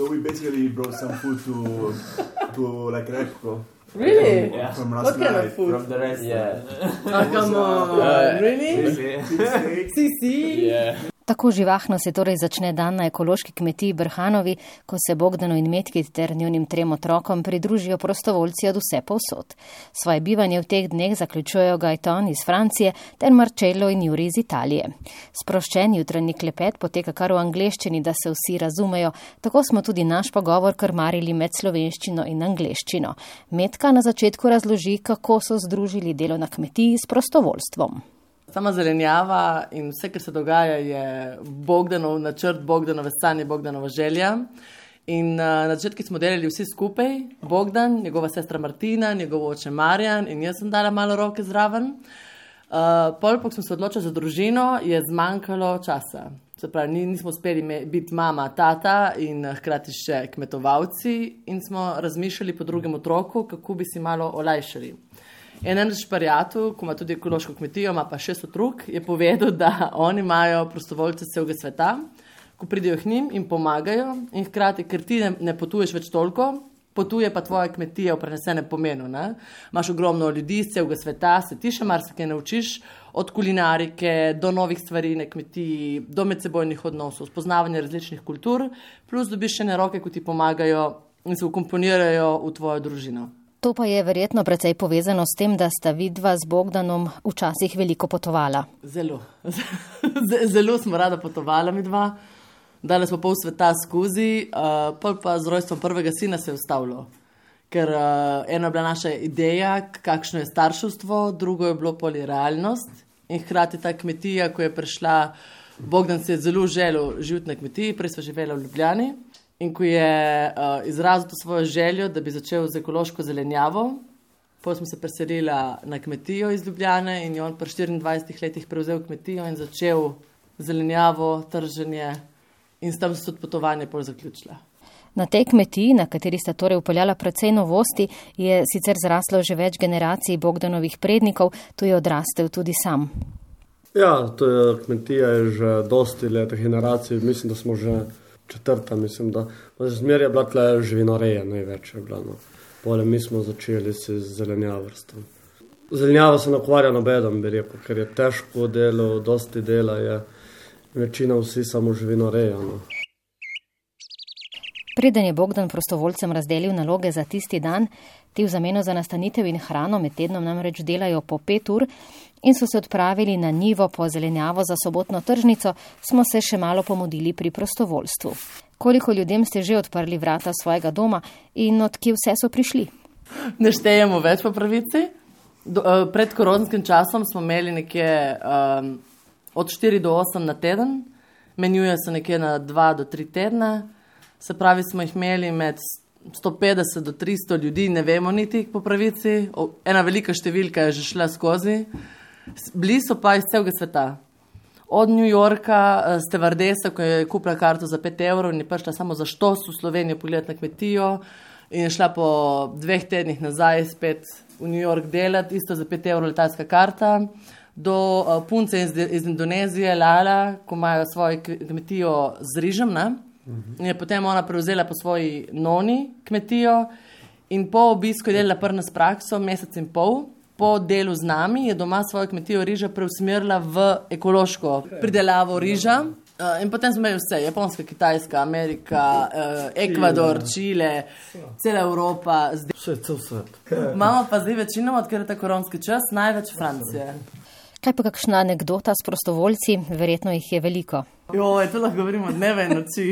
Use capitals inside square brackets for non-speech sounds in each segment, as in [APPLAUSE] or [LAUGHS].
So we basically brought some food to to like Repco. Really? Yeah. From last What kind night. of food? From the rest. Yeah. Oh, come [LAUGHS] on. Uh, really? Steak. Si, si? Yeah. Tako živahno se torej začne dan na ekološki kmetiji Brhanovi, ko se Bogdanu in Metki ter njunim trem otrokom pridružijo prostovoljci od vse povsod. Svoje bivanje v teh dneh zaključujejo Gajton iz Francije ter Marcello in Juri iz Italije. Sproščen jutranji klepet poteka kar v angleščini, da se vsi razumejo, tako smo tudi naš pogovor krmarili med slovenščino in angleščino. Metka na začetku razloži, kako so združili delo na kmetiji s prostovoljstvom. Sama zelenjava in vse, kar se dogaja, je Bogdanov načrt, Bogdanove sanje, Bogdanova želja. In uh, na začetku smo delali vsi skupaj, Bogdan, njegova sestra Martina, njegov oče Marjan in jaz sem dala malo roke zraven. Uh, pol, ko smo se odločili za družino, je zmanjkalo časa. Se pravi, ni, nismo uspeli me- biti mama, tata in eh, hkrati še kmetovalci, in smo razmišljali po drugem otroku, kako bi si malo olajšali. En šparjatu, ko ima tudi ekološko kmetijo, ima pa šest otrok, je povedal, da oni imajo prostovoljce celega sveta, ko pridejo k njim in pomagajo, in hkrati, ker ti ne, ne potuješ več toliko, potuje pa tvoja kmetija v prenesenem pomenu. Ne? Imaš ogromno ljudi iz celega sveta, se ti še marsikaj naučiš, od kulinarike do novih stvari na kmetiji, do medsebojnih odnosov, spoznavanja različnih kultur, plus dobiš še ne roke, ko ti pomagajo in se ukomponirajo v tvojo družino. To pa je verjetno precej povezano s tem, da sta vidva z Bogdanom včasih veliko potovala. Zelo. [LAUGHS] Zelo smo rada potovala mi dva. Dali smo pol sveta skozi, uh, pa z rojstvom prvega sina se je ustavilo. Ker uh, ena je bila naša ideja, kakšno je starševstvo, drugo je bilo poli realnost. In hkrati ta kmetija, ko je prišla, Bogdan se je zelo želel živeti na kmetiji, prej smo živeli v Ljubljani. In ko je uh, izrazil to svojo željo, da bi začel z ekološko zelenjavo, Potem smo se preselili na kmetijo iz Ljubljane in je on pri 24 letih prevzel kmetijo in začel zelenjavo, trženje in s tam so tudi potovanje pol zaključila. Na tej kmetiji, na kateri sta torej upeljala precej novosti, je sicer zraslo že več generacij Bogdanovih prednikov, tu je odrastel tudi sam. Ja, to je kmetija je že dosti let, generacij, mislim, da smo že četrta, mislim, da zmeraj je bila tle živinoreja, največ je bila. No. Pole mi smo začeli se z zelenjavrstvom. Zelenjava se ne ukvarja nobeden, bi rekel, ker je težko delo, dosti dela je, večina vsi samo živinoreja. No. Preden je Bogdan prostovoljcem razdelil naloge za tisti dan, ti v zameno za nastanitev in hrano med tednom namreč delajo po pet ur in so se odpravili na njivo po zelenjavo za sobotno tržnico, smo se še malo pomodili pri prostovoljstvu. Koliko ljudem ste že odprli vrata svojega doma in od kje vse so prišli? Ne štejemo več po pravici. Do, uh, pred koronskim časom smo imeli nekje um, od 4 do 8 na teden, menjuje se nekje na 2 do 3 tedne. Se pravi, smo jih imeli med 150 do 300 ljudi, ne vemo niti po pravici. Ena velika številka je že šla skozi. Bili so pa iz celega sveta. Od New Yorka, eh, stevardesa, ko je kupila karto za 5 evrov in je prišla samo za štos v Slovenijo pogledati na kmetijo in je šla po dveh tednih nazaj spet v New York delati, isto za 5 evrov letalska karta, do uh, punce iz, iz Indonezije, Lala, ko imajo svojo kmetijo z rižem, ne? In je potem ona prevzela po svoji noni kmetijo in po obisku je delala prna s prakso, mesec in pol. Po delu z nami je doma svojo kmetijo riža preusmerila v ekološko pridelavo riža. Uh, in potem smo imeli vse, Japonska, Kitajska, Amerika, uh, Ekvador, Čile, cela Evropa. Zdaj, Vse, cel svet. [LAUGHS] imamo pa zdaj večinoma, odkar je ta koronski čas, največ Francije. Kaj pa kakšna anekdota s prostovoljci, verjetno jih je veliko. Jo, to lahko govorimo dneve in noči.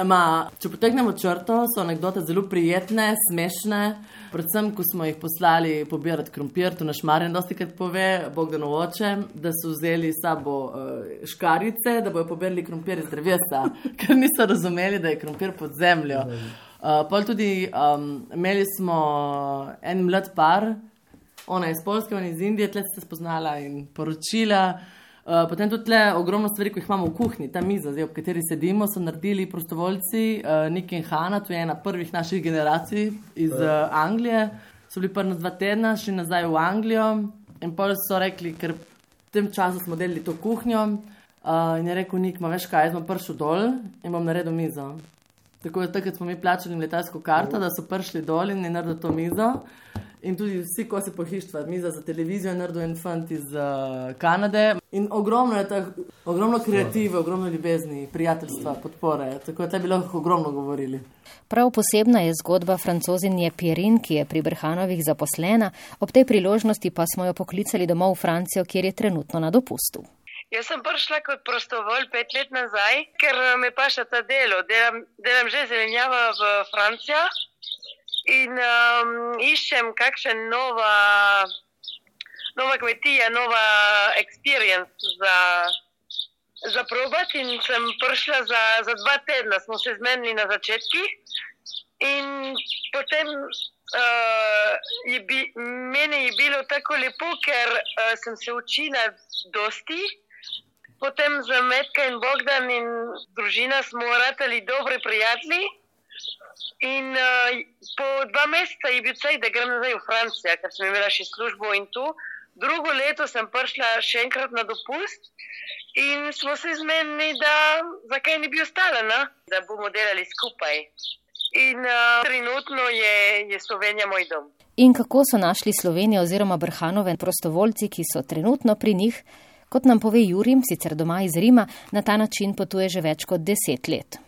Ama, če potegnemo črto, so anekdote zelo prijetne, smešne. Predvsem, ko smo jih poslali pobirati krompir, to naš Marjan dosti krat pove, Bogdan oče, da so vzeli s sabo uh, škarice, da bojo pobirali krompir iz drevesa, [LAUGHS] ker niso razumeli, da je krompir pod zemljo. Uh, pol tudi um, imeli smo en mlad par, ona je iz Polske, ona iz Indije, tle ste spoznala in poročila. Uh, potem tudi tle ogromno stvari, ki jih imamo v kuhinji, ta miza, zdaj, ob kateri sedimo, so naredili prostovoljci, uh, Nik in Hanna, to je ena prvih naših generacij iz uh, Anglije. So bili prvi na dva tedna, šli nazaj v Anglijo in pol so rekli, ker v tem času smo delali to kuhinjo. Uh, in je rekel, Nik, veš kaj, jaz bom prišel dol in bom naredil mizo. Tako da takrat smo mi plačali letalsko karto, da so prišli dol in naredili to mizo. In tudi vsi, ko se pohištva, miza za televizijo, naredil en fant iz uh, Kanade. In ogromno je teh, ogromno kreative, ogromno ljubezni, prijateljstva, podpore. Tako da bi lahko ogromno govorili. Prav posebna je zgodba francozinje Pierin, ki je pri Brhanovih zaposlena, ob tej priložnosti pa smo jo poklicali domov v Francijo, kjer je trenutno na dopustu. Jaz sem prišla kot prostovolj pet let nazaj, ker me paša ta delo. Delam, delam že zelenjava v Francijo in um, iščem kakšen nova, nova kmetija, nova experience za, za probat in sem prišla za, za dva tedna, smo se zmenili na začetki in potem uh, je bi, meni je bilo tako lepo, ker uh, sem se učila dosti. Potem za Medka in Bogdan in družina smo ratali dobri prijatelji. In uh, po dva meseca je bil cel, da grem nazaj v Francijo, ker sem imela še službo in tu. Drugo leto sem prišla še enkrat na dopust in smo se zmenili, da zakaj ne bi ostala, na? da bomo delali skupaj. In uh, trenutno je, je Slovenija moj dom. In kako so našli Slovenijo oziroma Brhanove prostovoljci, ki so trenutno pri njih? Kot nam pove Juri, sicer doma iz Rima, na ta način potuje že več kot deset let.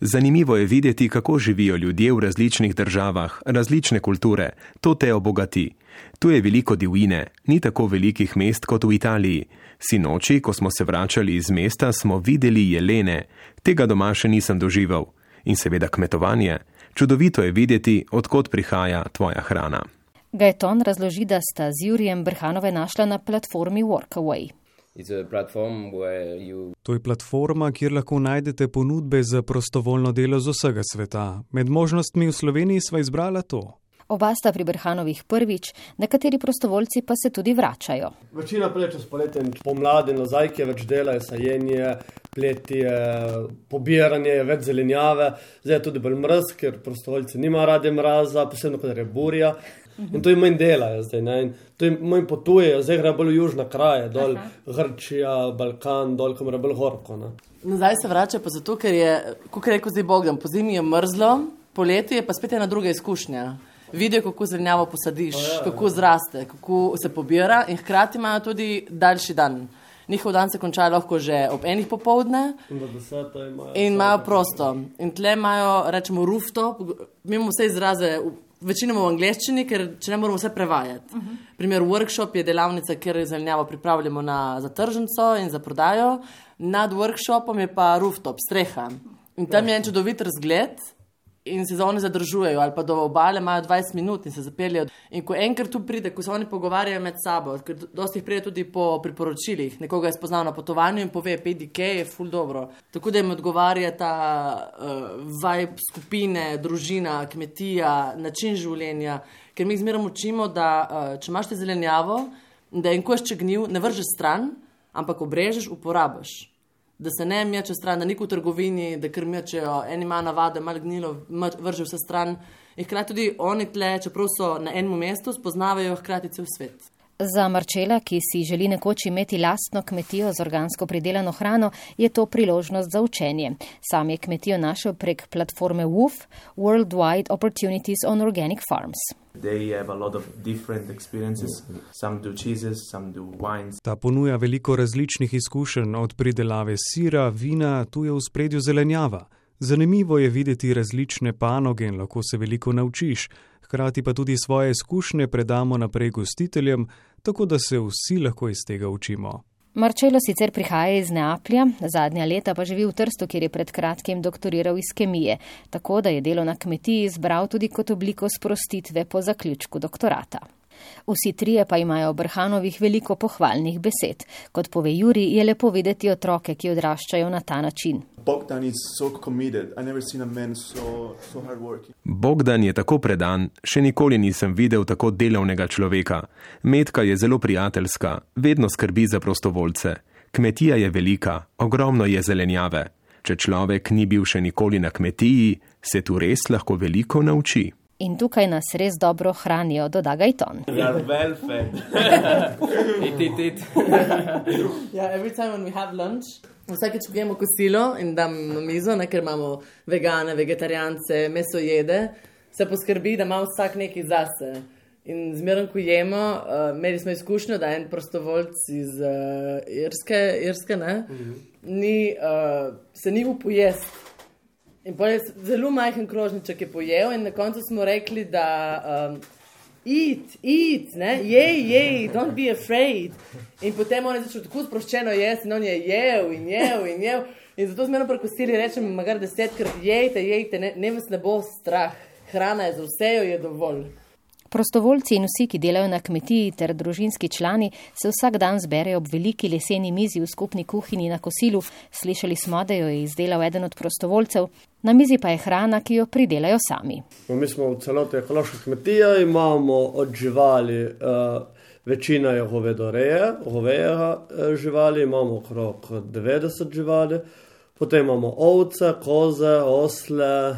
Zanimivo je videti, kako živijo ljudje v različnih državah, različne kulture. To te obogati. Tu je veliko divjine, ni tako velikih mest kot v Italiji. Sinoči, ko smo se vračali iz mesta, smo videli jelene. Tega doma še nisem doživel. In seveda kmetovanje. Čudovito je videti, odkot prihaja tvoja hrana. Gajeton razloži, da sta z Jurijem Brhanove našla na platformi Workaway. To je platforma, kjer lahko najdete ponudbe za prostovoljno delo z vsega sveta. Med možnostmi v Sloveniji sva izbrala to. Oba sta pri Brhanovih prvič, nekateri prostovoljci pa se tudi vračajo. Večina pleče s poletjem pomladi nazaj, ki je več dela, je sajenje, pletje, pobiranje, več zelenjave. Zdaj je tudi bolj mrz, ker prostovoljci nima radi mraza, posebno, kadar je burja. In to jim manj dela, zdaj, ne? in to jim manj potujejo, zdaj gre bolj v južne kraje, dol Aha. Grčija, Balkan, dol, kamor je bolj horko. Ne? Nazaj se vrača pa zato, ker je, kot rekel zdaj Bogdan, po zimi je mrzlo, poleti je pa spet ena druga izkušnja. Vidijo, kako zelenjavo posadiš, ja, kako zraste, kako se pobira, in hkrati imajo tudi daljši dan. Njihov dan se konča lahko že ob enih popovdne. In imajo prosto. In tle imajo, rečemo, rooftop, mi imamo vse izraze večinoma v angleščini, ker če ne moramo vse prevajati. Uh -huh. Primer workshop je delavnica, kjer zelenjavo pripravljamo na, za tržnico in za prodajo, nad workshopom je pa rooftop, streha. In tam je en čudovit razgled in se za oni zadržujejo, ali pa do obale imajo 20 minut in se zapeljejo. In ko enkrat tu pride, ko se oni pogovarjajo med sabo, ker dosti jih pride tudi po priporočilih, nekoga je spoznal na potovanju in pove, PDK je full dobro. Tako da jim odgovarja ta uh, vibe skupine, družina, kmetija, način življenja, ker mi jih zmeraj učimo, da uh, če imaš zelenjavo, da en košček gnil ne vržeš stran, ampak obrežeš, uporabiš da se ne meče stran, da ni v trgovini, da krmijo, eni ima navade, malo gnilo, vrže vse stran. In hkrati tudi oni tle, čeprav so na enem mestu, spoznavajo hkrati cel svet. Za Marčela, ki si želi nekoč imeti lastno kmetijo z organsko pridelano hrano, je to priložnost za učenje. Sam je kmetijo našel prek platforme WOOF, Worldwide Opportunities on Organic Farms. Ta ponuja veliko različnih izkušenj, od pridelave sira, vina, tu je v spredju zelenjava. Zanimivo je videti različne panoge in lahko se veliko naučiš, hkrati pa tudi svoje izkušnje predamo naprej gostiteljem, tako da se vsi lahko iz tega učimo. Marčelo sicer prihaja iz Neaplja, zadnja leta pa živi v Trstu, kjer je pred kratkim doktoriral iz kemije, tako da je delo na kmetiji izbral tudi kot obliko sprostitve po zaključku doktorata. Vsi trije pa imajo v Brhanovih veliko pohvalnih besed. Kot pove Juri, je lepo videti otroke, ki odraščajo na ta način. Bogdan je tako predan, še nikoli nisem videl tako delovnega človeka. Metka je zelo prijateljska, vedno skrbi za prostovoljce. Kmetija je velika, ogromno je zelenjave. Če človek ni bil še nikoli na kmetiji, se tu res lahko veliko nauči. In tukaj nas res dobro hranijo, doda Gajton. Ja, well fed. [LAUGHS] it, it, it. Ja, every time when we have lunch, vsakeč, ko gremo kosilo in dam na mizo, ne, ker imamo vegane, vegetarijance, meso jede, se poskrbi, da ima vsak nekaj zase. In zmerno, ko jemo, uh, imeli smo izkušnjo, da en prostovoljc iz uh, Irske, Irske ne, mm -hmm. ni, uh, se ni upojest. In pa je zelo majhen krožniček je pojel, in na koncu smo rekli, da um, eat, eat, ne, jej, jej, don't be afraid. In potem on je začel tako sproščeno jesti, in on je jedel in jedel in jedel. In zato smo eno prekosili, rečemo, magar desetkrat, jejte, jejte, ne, ne vas ne bo strah, hrana je za vse, jo je dovolj. Prostovoljci in vsi, ki delajo na kmetiji ter družinski člani, se vsak dan zberejo ob veliki leseni mizi v skupni kuhinji na kosilu. Slišali smo, da jo je izdelal eden od prostovoljcev, na mizi pa je hrana, ki jo pridelajo sami. Mi smo v celoti ekološka kmetija, imamo od živali, uh, večina je govedoreje, govejega uh, živali, imamo okrog 90 živali, potem imamo ovce, koze, osle,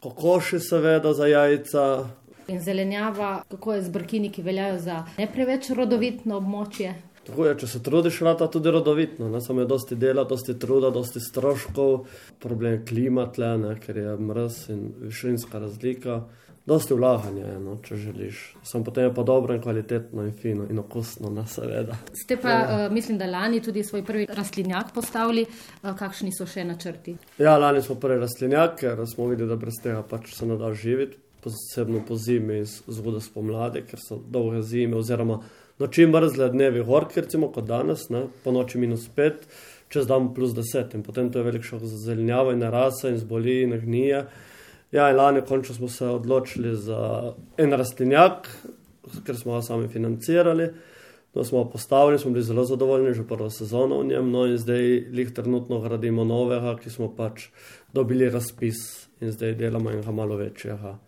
kokoši seveda za jajca. In zelenjava, kako je z brkini, ki veljajo za ne preveč rodovitno območje. Tako je, če se trudiš, rata tudi rodovitno. Ne? Samo je dosti dela, dosti truda, dosti stroškov, problem klima tle, ne? ker je mrz in višinska razlika. Dosti vlaganja je, no, če želiš. Sam potem je pa dobro in kvalitetno in fino in okusno, na seveda. Ste pa, uh, mislim, da lani tudi svoj prvi rastlinjak postavili. Uh, kakšni so še načrti? Ja, lani smo prvi rastlinjak, ker smo videli, da brez tega pač se ne da živeti posebno po zimi zgodaj spomladi, ker so dolge zime, oziroma noči mrzle dnevi, horki, recimo kot danes, ne, po noči minus pet, čez dan plus deset in potem to je velik šok za zelenjavo in rasa in zboli in gnije. Ja, lani končno smo se odločili za en rastlinjak, ker smo ga sami financirali. No, smo postavili, smo bili zelo zadovoljni, že prvo sezono v njem, no in zdaj jih trenutno gradimo novega, ki smo pač dobili razpis in zdaj delamo enega malo večjega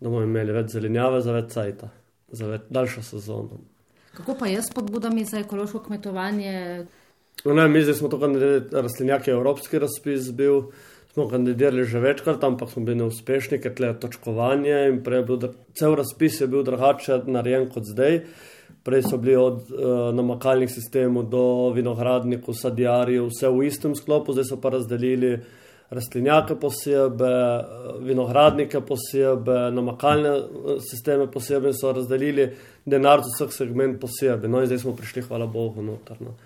da bomo imeli več zelenjave za več cajta, za več daljšo sezono. Kako pa je s podbudami za ekološko kmetovanje? No, ne, mi smo to kandidirali, rastlinjak je evropski razpis bil, smo kandidirali že večkrat, ampak smo bili neuspešni, ker tle je točkovanje in prej je bil, cel razpis je bil drugače narejen kot zdaj. Prej so bili od uh, namakalnih sistemov do vinogradnikov, sadjarjev, vse v istem sklopu, zdaj so pa razdelili uh, rastlinjake posebej, vinogradnike posebej, namakalne eh, sisteme posebej so razdelili, denar za vsak segment posebej. No in zdaj smo prišli, hvala Bogu, notrno.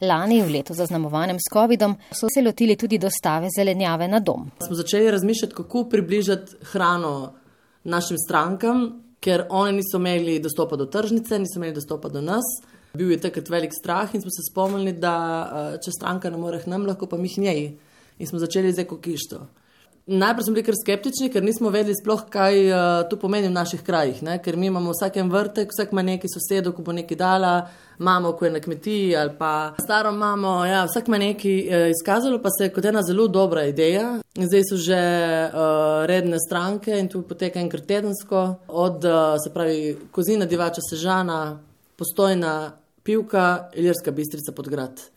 Lani, v letu zaznamovanem s COVID-om, so se lotili tudi dostave zelenjave na dom. Smo začeli razmišljati, kako približati hrano našim strankam, ker oni niso imeli dostopa do tržnice, niso imeli dostopa do nas. Bil je takrat velik strah in smo se spomnili, da eh, če stranka ne more k nam, lahko pa mi k njej in smo začeli z ekokišto. Najprej smo bili kar skeptični, ker nismo vedeli sploh, kaj uh, to pomeni v naših krajih. Ne? Ker mi imamo vsakem vrtek, vsak ima neki sosedo, ko bo nekaj dala, imamo, ko je na kmetiji ali pa staro imamo. Ja, vsak ima nekaj uh, izkazalo, pa se je kot ena zelo dobra ideja. Zdaj so že uh, redne stranke in tu poteka enkrat tedensko, od uh, se pravi Kozina, Divača, Sežana, Postojna, Pivka, Iljerska bistrica pod grad.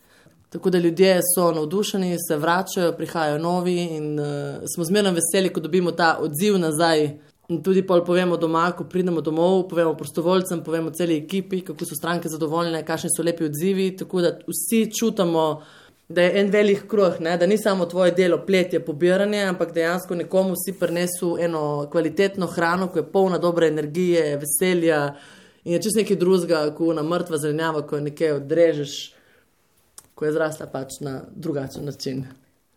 Tako da ljudje so navdušeni, se vračajo, prihajajo novi in uh, smo zmerno veseli, ko dobimo ta odziv nazaj. In tudi pol povemo doma, ko pridemo domov, povemo prostovoljcem, povemo celi ekipi, kako so stranke zadovoljne, kakšni so lepi odzivi. Tako da vsi čutimo, da je en velik kruh, da ni samo tvoje delo pletje, pobiranje, ampak dejansko nekomu si prinesel eno kvalitetno hrano, ki je polna dobre energije, veselja in je čez nekaj drugega, kot na mrtva zelenjava, ko jo nekaj odrežeš ko je zrasla pač na drugačen način.